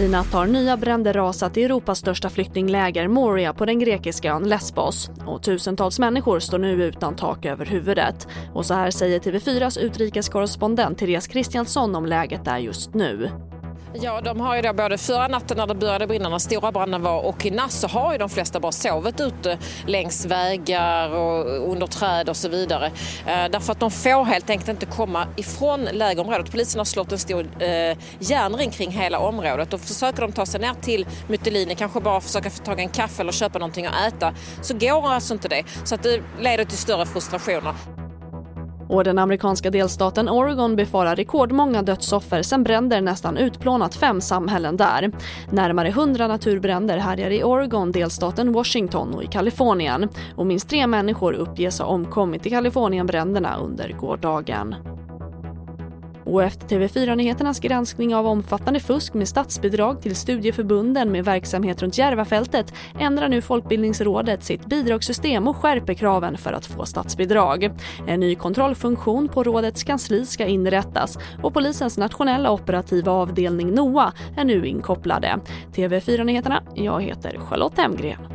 I natt har nya bränder rasat i Europas största flyktingläger Moria på den grekiska ön Lesbos. Och tusentals människor står nu utan tak över huvudet. Och så här säger TV4s utrikeskorrespondent Therese Kristiansson om läget där just nu. Ja, de har ju då både förra natten när det började brinna, när stora branden var, och i natt så har ju de flesta bara sovit ute längs vägar och under träd och så vidare. Eh, därför att de får helt enkelt inte komma ifrån lägerområdet. Polisen har slått en stor eh, järnring kring hela området och försöker de ta sig ner till Mytilini, kanske bara försöka få tag i en kaffe eller köpa någonting att äta, så går alltså inte det. Så att det leder till större frustrationer. Och den amerikanska delstaten Oregon befarar rekordmånga dödsoffer sen bränder nästan utplånat fem samhällen där. Närmare 100 naturbränder härjar i Oregon, delstaten Washington och i Kalifornien. Och minst tre människor uppges ha omkommit i Kalifornienbränderna under gårdagen. Och efter TV4-nyheternas granskning av omfattande fusk med statsbidrag till studieförbunden med verksamhet runt Järvafältet ändrar nu Folkbildningsrådet sitt bidragssystem och skärper kraven för att få statsbidrag. En ny kontrollfunktion på rådets kansli ska inrättas och polisens nationella operativa avdelning NOA är nu inkopplade. TV4-nyheterna, jag heter Charlotte Hemgren.